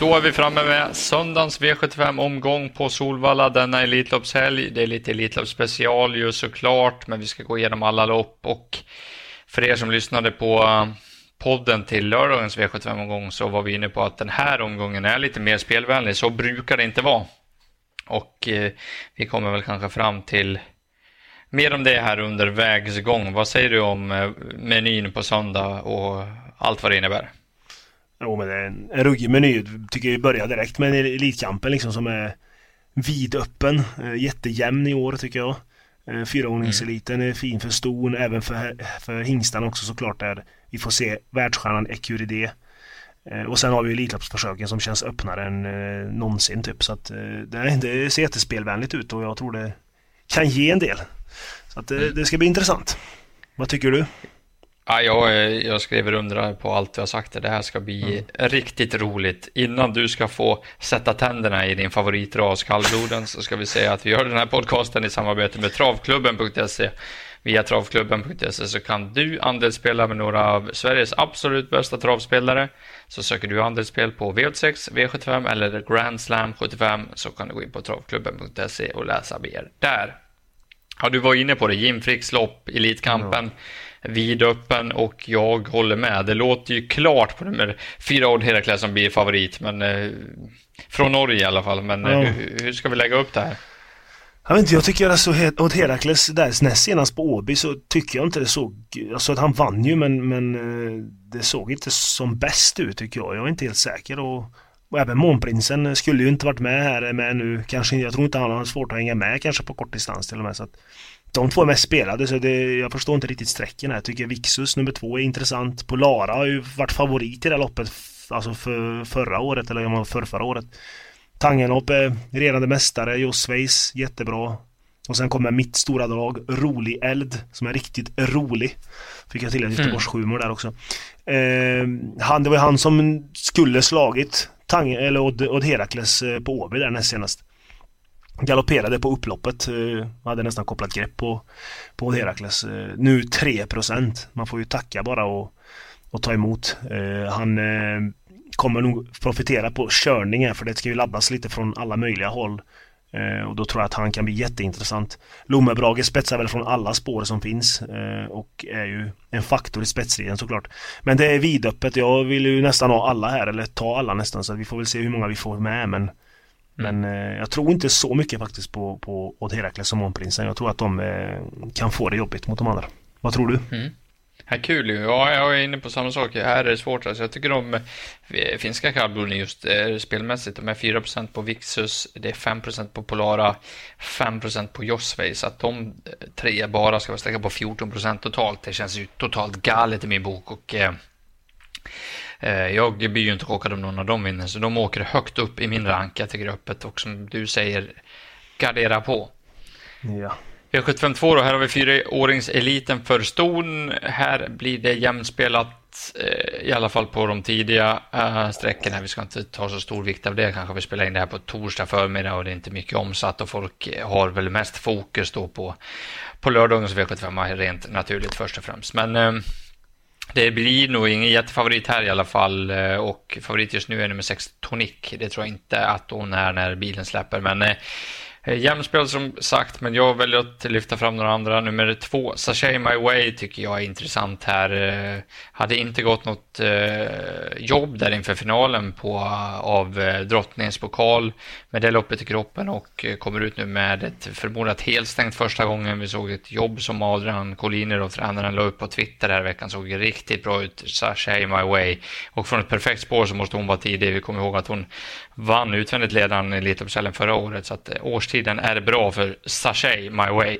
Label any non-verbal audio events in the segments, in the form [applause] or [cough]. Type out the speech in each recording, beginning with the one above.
då är vi framme med söndagens V75-omgång på Solvalla denna Elitloppshelg. Det är lite Elitloppsspecial ju såklart, men vi ska gå igenom alla lopp och för er som lyssnade på eh, podden till lördagens V75-omgång så var vi inne på att den här omgången är lite mer spelvänlig. Så brukar det inte vara. Och eh, vi kommer väl kanske fram till mer om det här under vägs gång. Vad säger du om eh, menyn på söndag och allt vad det innebär? Jo men det är en, en ruggig meny. Tycker vi börjar direkt med Elitkampen liksom som är vidöppen. Eh, jättejämn i år tycker jag. Eh, Fyraordningseliten är fin för ston, även för, för hingstarna också såklart där vi får se världsstjärnan Ecuride. Eh, och sen har vi Elitloppsförsöken som känns öppnare än någonsin typ. Så att det, det ser jättespelvänligt ut och jag tror det kan ge en del. Så att det, mm. det ska bli intressant. Vad tycker du? Ja, jag, jag skriver under på allt du har sagt. Det här ska bli mm. riktigt roligt. Innan du ska få sätta tänderna i din favoritras kallbloden så ska vi säga att vi gör den här podcasten i samarbete med travklubben.se. Via travklubben.se så kan du andelsspela med några av Sveriges absolut bästa travspelare. Så söker du andelsspel på V86, V75 eller Grand Slam 75 så kan du gå in på travklubben.se och läsa mer där. Ja, du var inne på det, Jim Fricks lopp, Elitkampen. Mm vidöppen och jag håller med. Det låter ju klart på nummer fyra Odd Herakles som blir favorit, men eh, från Norge i alla fall. Men eh, ja. hur, hur, ska vi lägga upp det här? Jag vet inte, jag tycker alltså Odd Herakles där näst senast på Åby så tycker jag inte det såg, alltså att han vann ju men, men eh, det såg inte som bäst ut tycker jag. Jag är inte helt säker och, och även Månprinsen skulle ju inte varit med här med nu. Kanske, jag tror inte han har svårt att hänga med kanske på kort distans till och med. Så att, de två är mest spelade så det, jag förstår inte riktigt sträcken här. Jag tycker Vixus nummer två är intressant. Polara har ju varit favorit i det här loppet. Alltså för förra året eller om man för förra året. Tangenhop är regerande mästare. Josveis jättebra. Och sen kommer mitt stora drag, Rolig Eld, som är riktigt rolig. Fick jag till en Göteborgshumor mm. där också. Eh, han, det var han som skulle slagit Tang, eller Odd, Odd Herakles eh, på Åby där näst senast galopperade på upploppet. Eh, hade nästan kopplat grepp på, på Herakles. Eh, nu 3%. Man får ju tacka bara och, och ta emot. Eh, han eh, kommer nog profitera på körningen för det ska ju laddas lite från alla möjliga håll. Eh, och då tror jag att han kan bli jätteintressant. Lommebrage spetsar väl från alla spår som finns eh, och är ju en faktor i spetsstriden såklart. Men det är vidöppet. Jag vill ju nästan ha alla här eller ta alla nästan så vi får väl se hur många vi får med men men eh, jag tror inte så mycket faktiskt på, på Odd Herakles och Månprinsen. Jag tror att de eh, kan få det jobbigt mot de andra. Vad tror du? Mm. Ja, kul ju. Ja, jag är inne på samma sak. Här är det svårt. Alltså, jag tycker om eh, finska kallbloden just eh, spelmässigt. De är 4% på Vixus, det är 5% på Polara, 5% på Josvej. Så att de eh, tre bara ska vara sträcka på 14% totalt. Det känns ju totalt galet i min bok. Och Eh, jag blir ju inte chockad om någon av dem vinner, så de åker högt upp i min rank. Jag tycker öppet och som du säger, gardera på. Ja. V752 då, här har vi fyraåringseliten för ston. Här blir det jämspelat, eh, i alla fall på de tidiga äh, sträckorna. Vi ska inte ta så stor vikt av det kanske. Vi spelar in det här på torsdag förmiddag och det är inte mycket omsatt och folk har väl mest fokus då på, på lördagens V75 rent naturligt först och främst. Men det blir nog ingen jättefavorit här i alla fall eh, och favorit just nu är nummer 6 Tonic. Det tror jag inte att hon är när bilen släpper men eh, eh, jämnspel som sagt, men jag väljer att lyfta fram några andra. Nummer två, Sashay My Way tycker jag är intressant här. Eh, hade inte gått något eh, jobb där inför finalen på, av eh, drottningens pokal med det loppet i kroppen och kommer ut nu med ett förmodat helstängt första gången. Vi såg ett jobb som Adrian Colliner och tränaren la upp på Twitter här veckan. Såg riktigt bra ut, Sashay My Way. Och från ett perfekt spår så måste hon vara tidig. Vi kommer ihåg att hon vann utvändigt ledaren i Elitloppshelgen förra året. Så att årstiden är bra för Sashay My Way.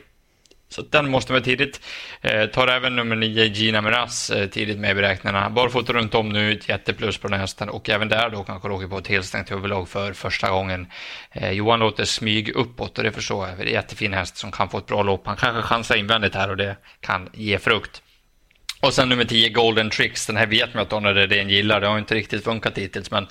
Så den måste vara tidigt. Eh, tar även nummer 9 Gina Miraz eh, tidigt med i beräkningarna. Barfota runt om nu, ett jätteplus på den här hästen och även där då kanske åker på ett helstängt huvudlag för första gången. Eh, Johan låter smyg uppåt och det förstår jag. Det är en jättefin häst som kan få ett bra lopp. Han kanske chansar invändigt här och det kan ge frukt. Och sen nummer 10, Golden Tricks. Den här vet man att Donna Redén gillar. Det har inte riktigt funkat hittills, men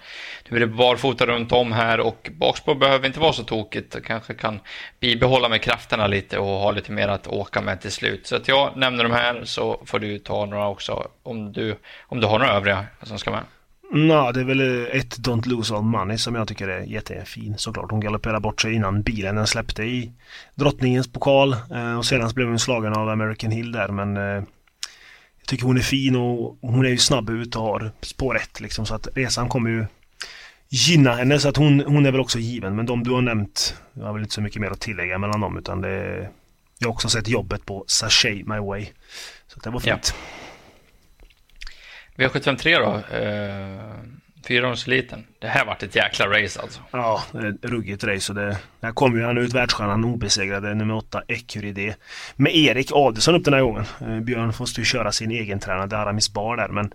nu är det barfota runt om här och bakspår behöver inte vara så tokigt. Kanske kan bibehålla med krafterna lite och ha lite mer att åka med till slut. Så att jag nämner de här så får du ta några också om du, om du har några övriga som ska med. Ja, det är väl eh, ett Don't Lose All Money som jag tycker är jättefin såklart. Hon galopperade bort sig innan bilen den släppte i drottningens pokal eh, och senast blev hon slagen av American Hill där men eh, tycker hon är fin och hon är ju snabb ut och har spår rätt liksom så att resan kommer ju gynna henne så att hon, hon är väl också given men de du har nämnt jag har väl inte så mycket mer att tillägga mellan dem utan det jag har också sett jobbet på Sashay My Way. Så det var fint. Ja. V753 då. Eh, Fyrahjulsliten. Det här vart ett jäkla race alltså. Ja, det är ett ruggigt race. Och det, här kom ju han ut världsstjärnan obesegrade nummer 8 Ecuride. Med Erik Adelsson upp den här gången. Eh, Björn måste ju köra sin egen tränade Aramis Bar där men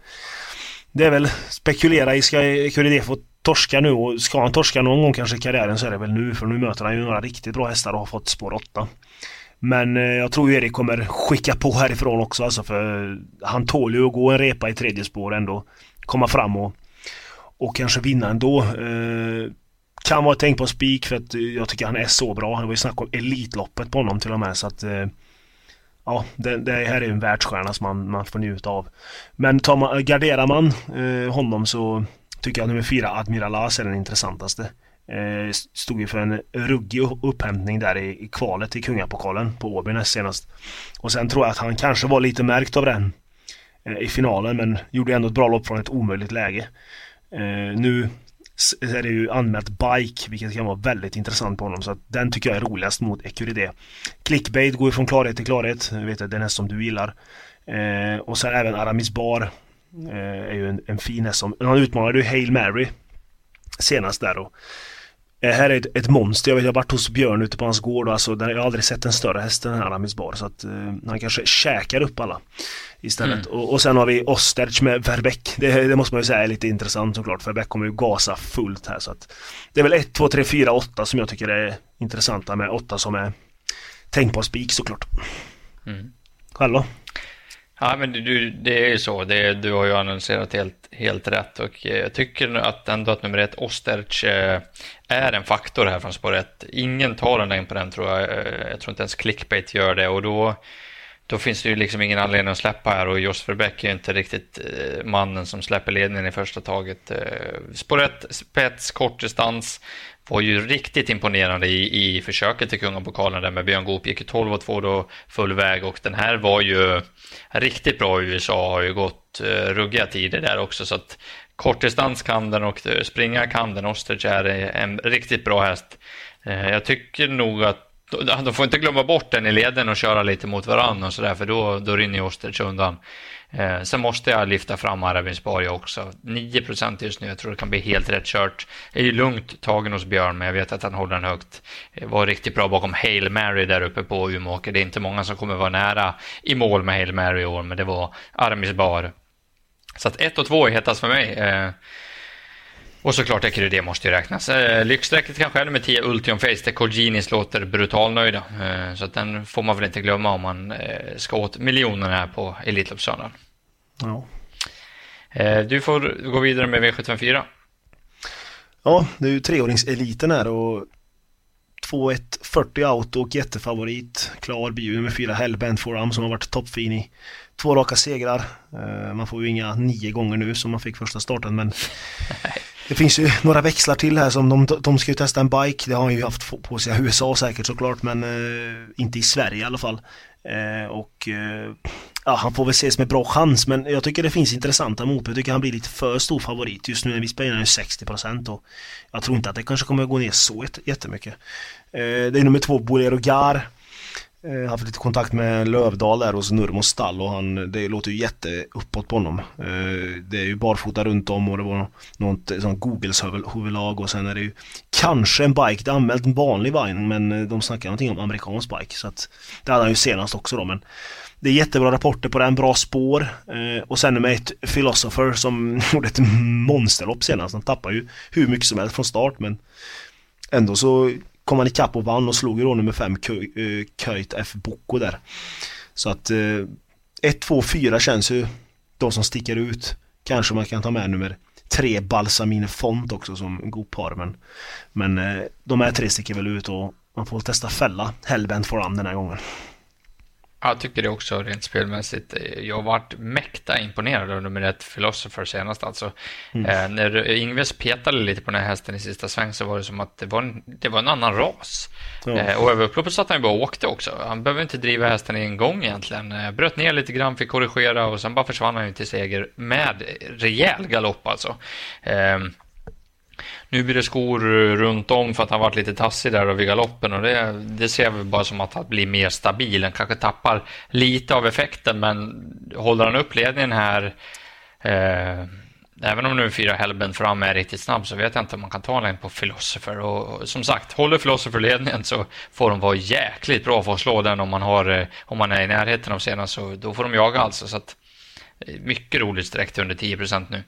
det är väl spekulera i ska Ecuride få torska nu och ska han torska någon gång kanske i karriären så är det väl nu för nu möter han ju några riktigt bra hästar och har fått spår 8. Men eh, jag tror ju Erik kommer skicka på härifrån också alltså för han tål ju att gå en repa i tredje spår ändå. Komma fram och, och kanske vinna ändå. Eh, kan vara tänkt på spik för att jag tycker han är så bra. Det var ju snack om Elitloppet på honom till och med så att eh, Ja, det, det här är en världsstjärna som man, man får njuta av. Men tar man, garderar man eh, honom så tycker jag nummer fyra, Admiral As, är den intressantaste. Eh, stod ju för en ruggig upphämtning där i, i kvalet till kungapokalen på Åby näst senast. Och sen tror jag att han kanske var lite märkt av den eh, i finalen men gjorde ändå ett bra lopp från ett omöjligt läge. Eh, nu är det ju anmält bike vilket kan vara väldigt intressant på honom så att den tycker jag är roligast mot Ecuride. Clickbait går ju från klarhet till klarhet. Jag vet att det är näst som du gillar. Eh, och sen även Aramis Bar eh, är ju en, en fin häst som, han utmanade ju Hail Mary senast där och här är ett, ett monster. Jag, vet, jag har varit hos Björn ute på hans gård. Alltså, där, jag har aldrig sett en större häst än den här Amis Bar. Så att uh, han kanske käkar upp alla istället. Mm. Och, och, sen har vi Osterch med Verbeck. Det, det, måste man ju säga är lite intressant såklart. Verbeck kommer ju gasa fullt här. Så att det är väl 1, 2, 3, 4, 8 som jag tycker är intressanta med 8 som är tänkbar spik såklart. Mm. Själv då? Ja, men du, det är ju så. Det, du har ju analyserat helt, helt rätt och eh, jag tycker att ändå att nummer ett, Osterch, eh, är en faktor här från spår 1. Ingen tar den in på den tror jag. Eh, jag tror inte ens clickbait gör det och då, då finns det ju liksom ingen anledning att släppa här och Jos Verbeck är ju inte riktigt mannen som släpper ledningen i första taget. Spår 1, spets, kort distans var ju riktigt imponerande i, i försöket till kungapokalen där med Björn Goop gick ju 12 och 2 då full väg och den här var ju riktigt bra i USA har ju gått uh, ruggiga tider där också så att kortdistans kan den och eh, springa kan den. Ostrich är en riktigt bra häst. Uh, jag tycker nog att de får inte glömma bort den i leden och köra lite mot varandra och sådär för då, då rinner ju Ostrich undan. Eh, sen måste jag lyfta fram Arabinsborg också. 9% just nu, jag tror det kan bli helt rätt kört. Jag är ju lugnt tagen hos Björn, men jag vet att han håller den högt. Det var riktigt bra bakom Hail Mary där uppe på Umeåker. Det är inte många som kommer vara nära i mål med Hail Mary i år, men det var Armisbar. Så att 1 och 2 är hetast för mig. Eh, och såklart det måste ju räknas. Eh, lyxstrecket kanske är nummer 10, Ultium Face, där Colginis låter brutalnöjda. Eh, så att den får man väl inte glömma om man eh, ska åt miljonerna här på Elitloppssöndagen. Ja. Eh, du får gå vidare med V754. Ja, det är ju treåringseliten här och 2-1 40 auto och jättefavorit. Klar blir nummer 4 Hellbent Forum som har varit toppfin i två raka segrar. Eh, man får ju inga nio gånger nu som man fick första starten men [laughs] Det finns ju några växlar till här som de, de ska ju testa en bike. Det har han ju haft på sig i USA säkert såklart men eh, inte i Sverige i alla fall. Eh, och eh, ja, han får väl ses med bra chans men jag tycker det finns intressanta moped. Jag tycker han blir lite för stor favorit. Just nu när vi spelar ju 60% och jag tror inte att det kanske kommer gå ner så jättemycket. Eh, det är nummer två Bolero Gar. Eh, haft lite kontakt med Lövdal där hos Nurmos stall och han, det låter ju jätteuppåt på honom. Eh, det är ju barfota runt om och det var något eh, sånt Googles huvudlag och sen är det ju kanske en bike. Det är anmält en vanlig vagn men eh, de snackar någonting om amerikansk bike så att det hade han ju senast också då men det är jättebra rapporter på den, bra spår. Eh, och sen med ett Philosopher som [laughs] gjorde ett monsterlopp senast. Han tappar ju hur mycket som helst från start men ändå så kom han ikapp och vann och slog ju då nummer 5 eh, Köjt F Boko där. Så att 1, 2, 4 känns ju de som sticker ut. Kanske man kan ta med nummer 3 Balsamine Font också som god par men, men eh, de här tre sticker väl ut och man får testa fälla Hellbent Foran den här gången. Jag tycker det också rent spelmässigt. Jag har varit mäkta imponerad av nummer ett Philosopher senast. Alltså, mm. eh, när Ingves petade lite på den här hästen i sista sväng så var det som att det var en, det var en annan ras. Ja. Eh, och över upploppet satt han ju bara och åkte också. Han behöver inte driva hästen en gång egentligen. Eh, bröt ner lite grann, fick korrigera och sen bara försvann han ju till seger med rejäl galopp alltså. Nu blir det skor eh, runt om för att han varit lite tassig där vid galoppen och det, det ser vi bara som att han blir mer stabil. Han kanske tappar lite av effekten men håller han upp ledningen här eh, Även om nu fyra Helben fram är riktigt snabb så vet jag inte om man kan ta längd på Philosopher. Och som sagt, håller Philosopher ledningen så får de vara jäkligt bra för att slå den om man, har, eh, om man är i närheten av senast. Så då får de jaga alltså. Så att, eh, mycket roligt streck under 10 procent nu.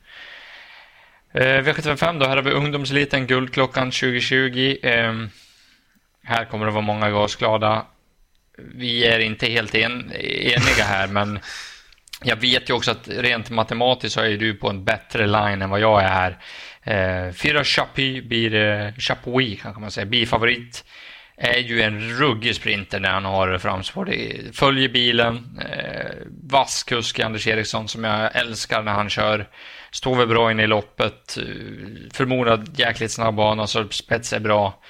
Eh, V75 då, här har vi ungdomseliten Guldklockan 2020. Eh, här kommer det vara många gasglada. Vi är inte helt en, eniga här, men jag vet ju också att rent matematiskt så är du på en bättre line än vad jag är här. Eh, fyra Chapuis blir, eh, Chapuis kan man säga, blir favorit är ju en ruggig sprinter när han har framspår. Följer bilen, eh, vass kusk Anders Eriksson som jag älskar när han kör. Står väl bra in i loppet. Förmodad jäkligt snabb bana så spets är bra.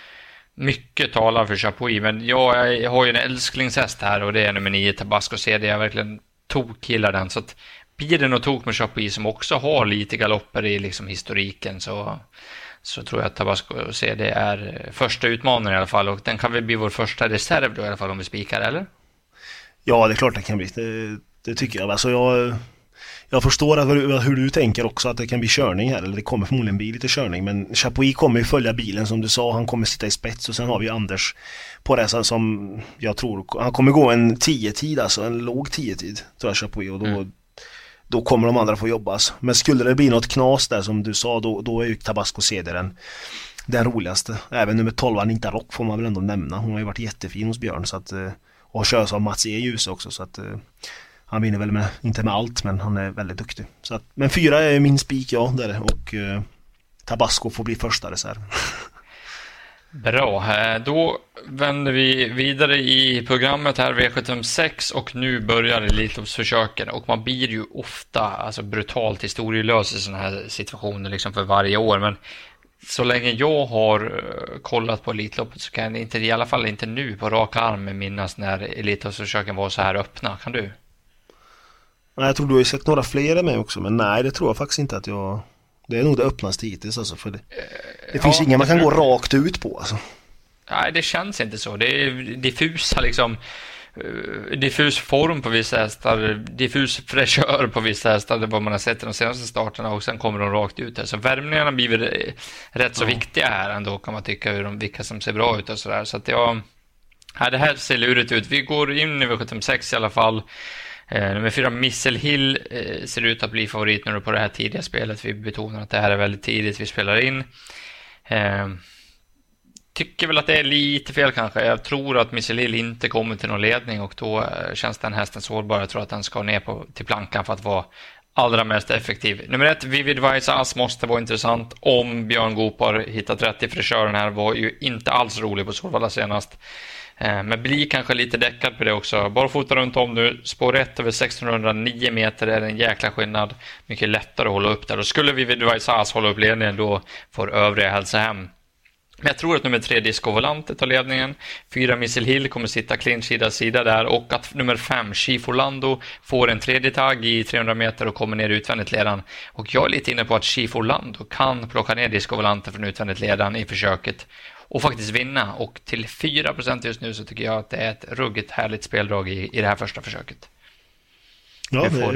Mycket talar för Chapuis, men jag har ju en älsklingshäst här och det är nummer 9 Tabasco CD. Jag verkligen tokkillar den. Så att blir det något tok med Chapuis som också har lite galopper i liksom historiken så, så tror jag att Tabasco CD är eh, första utmanaren i alla fall och den kan väl bli vår första reserv då i alla fall om vi spikar, eller? Ja, det är klart det kan bli. Det, det tycker jag. Alltså jag jag förstår att, hur du tänker också att det kan bli körning här, eller det kommer förmodligen bli lite körning. Men Chapuis kommer ju följa bilen som du sa, han kommer sitta i spets och sen har vi Anders på det som jag tror, han kommer gå en 10-tid alltså, en låg 10-tid tror jag Chapuis och då, mm. då kommer de andra få jobbas. Men skulle det bli något knas där som du sa, då, då är ju Tabasco CD den, den roligaste. Även nummer 12 Anita Rock får man väl ändå nämna. Hon har ju varit jättefin hos Björn så att eh, och körs av Mats E. Ljus också så att eh, han vinner väl med, inte med allt men han är väldigt duktig. Så att, men fyra är min spik ja, det är det. Och eh, Tabasco får bli första reserv. [laughs] Bra, eh, då vänder vi vidare i programmet här V756 och nu börjar Elitloppsförsöken och man blir ju ofta alltså, brutalt historielös i sådana här situationer liksom för varje år men så länge jag har eh, kollat på Elitloppet så kan jag inte, i alla fall inte nu på rak arm minnas när Elitloppsförsöken var så här öppna. Kan du? Nej, jag tror du har ju sett några fler än mig också, men nej det tror jag faktiskt inte att jag... Det är nog det öppnaste hittills alltså, för det, det finns ja, inga man kan gå rakt ut på alltså. Nej, det känns inte så. Det är diffusa liksom eh, diffus form på vissa hästar, diffus fräschör på vissa hästar, det är vad man har sett i de senaste starterna och sen kommer de rakt ut här. Så värmningarna blir väl rätt så ja. viktiga här ändå kan man tycka, hur de, vilka som ser bra ut och sådär. Så att jag, ja, det här ser lurigt ut. Vi går in i V76 i alla fall. Eh, nummer fyra, Missel Hill, eh, ser ut att bli favorit nu på det här tidiga spelet. Vi betonar att det här är väldigt tidigt vi spelar in. Eh, tycker väl att det är lite fel kanske. Jag tror att Missel Hill inte kommer till någon ledning och då känns den hästen sårbar. Jag tror att den ska ner på, till plankan för att vara allra mest effektiv. Nummer ett, Vivid Vice Ass måste vara intressant om Björn Goop har hittat rätt i frisören här. Var ju inte alls rolig på Solvalla senast. Eh, men bli kanske lite däckad på det också. Barfota runt om nu. Spår 1 över 1609 meter är en jäkla skillnad. Mycket lättare att hålla upp där. Och skulle vi vid Vaisas hålla upp ledningen då får övriga hälsa hem. Men jag tror att nummer tre Disco Volante tar ledningen. Fyra Missile Hill kommer sitta clinch sida sida där och att nummer fem Chief Orlando får en tredje tagg i 300 meter och kommer ner utvändigt ledan. Och jag är lite inne på att Chief Orlando kan plocka ner Disco Volante från utvändigt ledan i försöket och faktiskt vinna. Och till 4% just nu så tycker jag att det är ett ruggigt härligt speldrag i, i det här första försöket. Ja, det, får,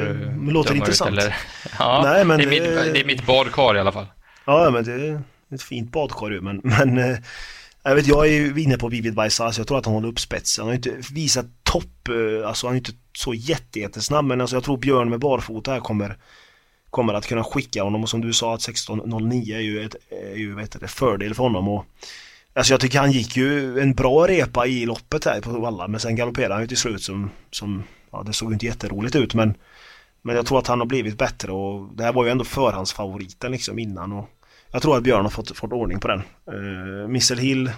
det låter intressant. Ut, [laughs] ja, Nej, men det, är det... Mitt, det är mitt badkar i alla fall. Ja, men det är ett fint badkar ju, men, men eh, jag vet, jag är ju inne på Vivid Vaisas, jag tror att han håller upp spetsen. Han har inte visat topp, eh, alltså han är inte så jättesnabb, men alltså jag tror Björn med barfota här kommer kommer att kunna skicka honom och som du sa att 16.09 är ju ett är ju, vet det, fördel för honom och Alltså jag tycker han gick ju en bra repa i loppet här på Valla men sen galopperade han ju till slut som, som ja det såg ju inte jätteroligt ut men Men jag tror att han har blivit bättre och det här var ju ändå förhandsfavoriten liksom innan och Jag tror att Björn har fått, fått ordning på den uh, Missel Hill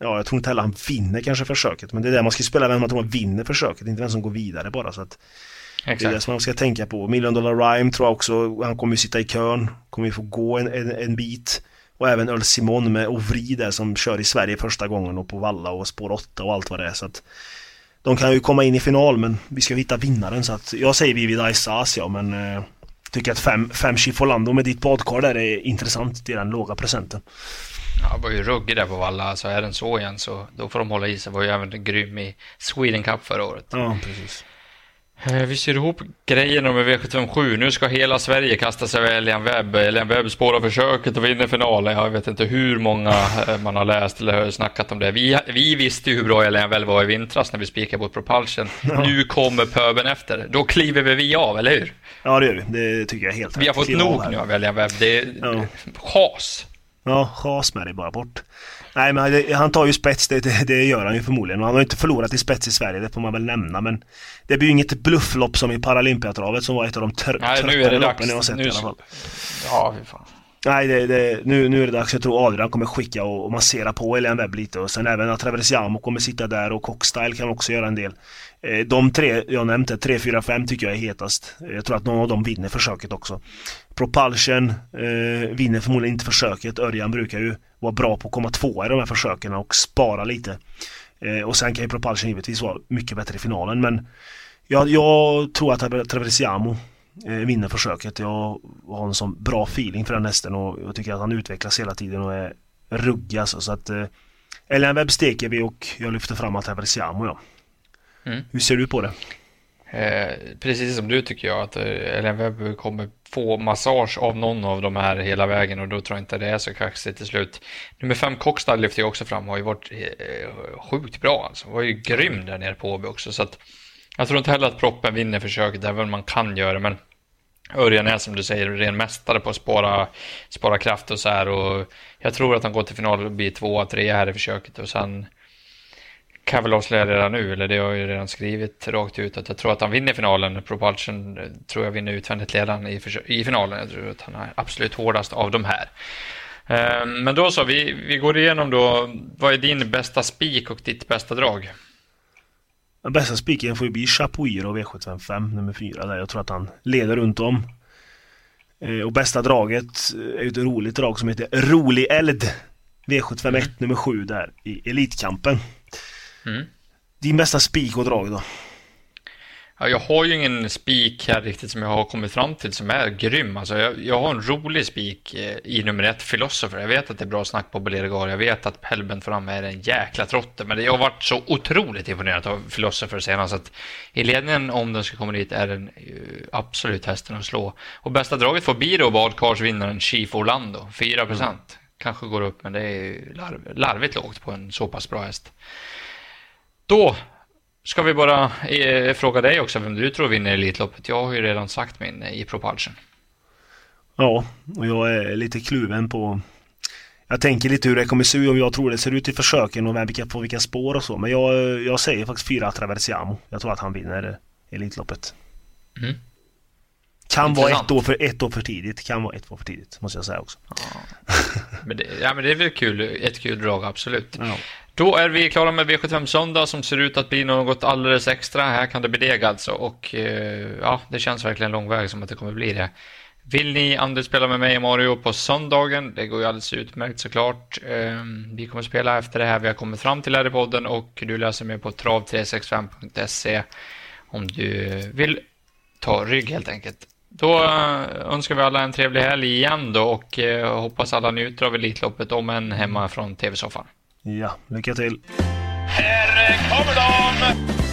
Ja, jag tror inte heller han vinner kanske försöket. Men det är det man ska spela, vem man tror man vinner försöket, inte vem som går vidare bara. Så att Exakt. Det är det som man ska tänka på. Million Dollar Rhyme tror jag också, han kommer ju sitta i kön, kommer ju få gå en, en, en bit. Och även Öl Simon med Ovri där som kör i Sverige första gången och på Valla och spår 8 och allt vad det är. Så att de kan ju komma in i final men vi ska hitta vinnaren så att jag säger Vivid Aisas ja men eh, Tycker att fem, fem Chifolando med ditt badkar där är intressant till den låga procenten. Ja, det var ju ruggig där på Valla, så är den så igen så då får de hålla i sig. Var ju även grym i Sweden Cup förra året. Ja, precis. Eh, vi ser ihop grejerna med V757. Nu ska hela Sverige kasta sig över Elian Webb. Elian Webb spårar försöket och vinner finalen. Jag vet inte hur många eh, man har läst eller snackat om det. Vi, vi visste ju hur bra Elian Webb var i vintras när vi spikade på Propulsion. Ja. Nu kommer pöben efter. Då kliver vi av, eller hur? Ja, det gör vi. Det tycker jag helt Vi har fått nog nu av Elian Webb. Det är ja. chas. Ja, chas med det bara bort. Nej men han tar ju spets, det, det, det, gör han ju förmodligen. Han har inte förlorat i spets i Sverige, det får man väl nämna. Men det blir ju inget blufflopp som i Paralympiatravet som var ett av de tr Nej, det dags. jag har sett nu, i alla fall. Ja, fy fan. Nej, det, det, nu, nu är det dags. Jag tror Adrian kommer skicka och, och massera på Elian Webb lite och sen även att Traversiamo kommer sitta där och Cockstyle kan också göra en del. Eh, de tre jag nämnde, 3, 4, 5 tycker jag är hetast. Jag tror att någon av dem vinner försöket också. Propulsion eh, vinner förmodligen inte försöket. Örjan brukar ju vara bra på att komma tvåa i de här försöken och spara lite. Eh, och sen kan ju Propulsion givetvis vara mycket bättre i finalen men jag, jag tror att Traversiamo vinner försöket. Jag har en sån bra feeling för den hästen och jag tycker att han utvecklas hela tiden och är ruggig alltså. Så att eh, Elian Webb steker vi och jag lyfter fram Traversiamo ja. Mm. Hur ser du på det? Eh, precis som du tycker jag att eh, Ellen Webb kommer få massage av någon av de här hela vägen och då tror jag inte det är så kaxigt till slut. Nummer fem Cockstad lyfter jag också fram har ju varit eh, sjukt bra alltså. Var ju grym där nere på Åby också så att jag tror inte heller att proppen vinner försöket även man kan göra men Örjan är som du säger ren mästare på att spara, spara kraft och så här och jag tror att han går till final och blir tvåa, trea här i försöket och sen kan väl avslöja redan nu, eller det har jag ju redan skrivit rakt ut, att jag tror att han vinner finalen. Propulsion eh, tror jag vinner utvändigt ledaren i, i finalen. Jag tror att han är absolut hårdast av de här. Ehm, men då så, vi, vi går igenom då. Vad är din bästa spik och ditt bästa drag? Den bästa spiken får ju bli Chapuiro V755 nummer 4 där. Jag tror att han leder runt om. Ehm, och bästa draget är ju ett roligt drag som heter Rolig Eld V751 mm. nummer 7 där i Elitkampen. Mm. Din bästa spik och drag då? Ja, jag har ju ingen spik här riktigt som jag har kommit fram till som är grym. Alltså, jag, jag har en rolig spik eh, i nummer ett, Philosopher. Jag vet att det är bra snack på Beleregar. Jag vet att Pelben fram är en jäkla trotte. Men jag har varit så otroligt imponerad av Philosopher senast. Att I ledningen, om den ska komma dit, är den absolut hästen att slå. Och bästa draget får bli då badkarsvinnaren Chief Orlando. 4 procent. Mm. Kanske går upp, men det är larv, larvigt lågt på en så pass bra häst. Då ska vi bara eh, fråga dig också vem du tror vinner Elitloppet. Jag har ju redan sagt min i Propulsion. Ja, och jag är lite kluven på jag tänker lite hur det kommer se ut, om jag tror det ser ut i försöken och vilka, på vilka spår och så. Men jag, jag säger faktiskt fyra Traversiamo. Jag tror att han vinner Elitloppet. Mm. Kan vara ett år, för, ett år för tidigt. Kan vara ett år för tidigt, måste jag säga också. Ja. Men det, ja, men det är väl kul, ett kul drag, absolut. Ja. Då är vi klara med V75 söndag som ser ut att bli något alldeles extra. Här kan det bli deg alltså och eh, ja, det känns verkligen lång väg som att det kommer bli det. Vill ni andelsspela med mig och Mario på söndagen? Det går ju alldeles utmärkt såklart. Ehm, vi kommer spela efter det här vi har kommit fram till här i podden och du läser mer på trav365.se om du vill ta rygg helt enkelt. Då eh, önskar vi alla en trevlig helg igen då och eh, hoppas alla njuter av Elitloppet om en hemma från TV-soffan. Ja, lycka till! Här kommer de!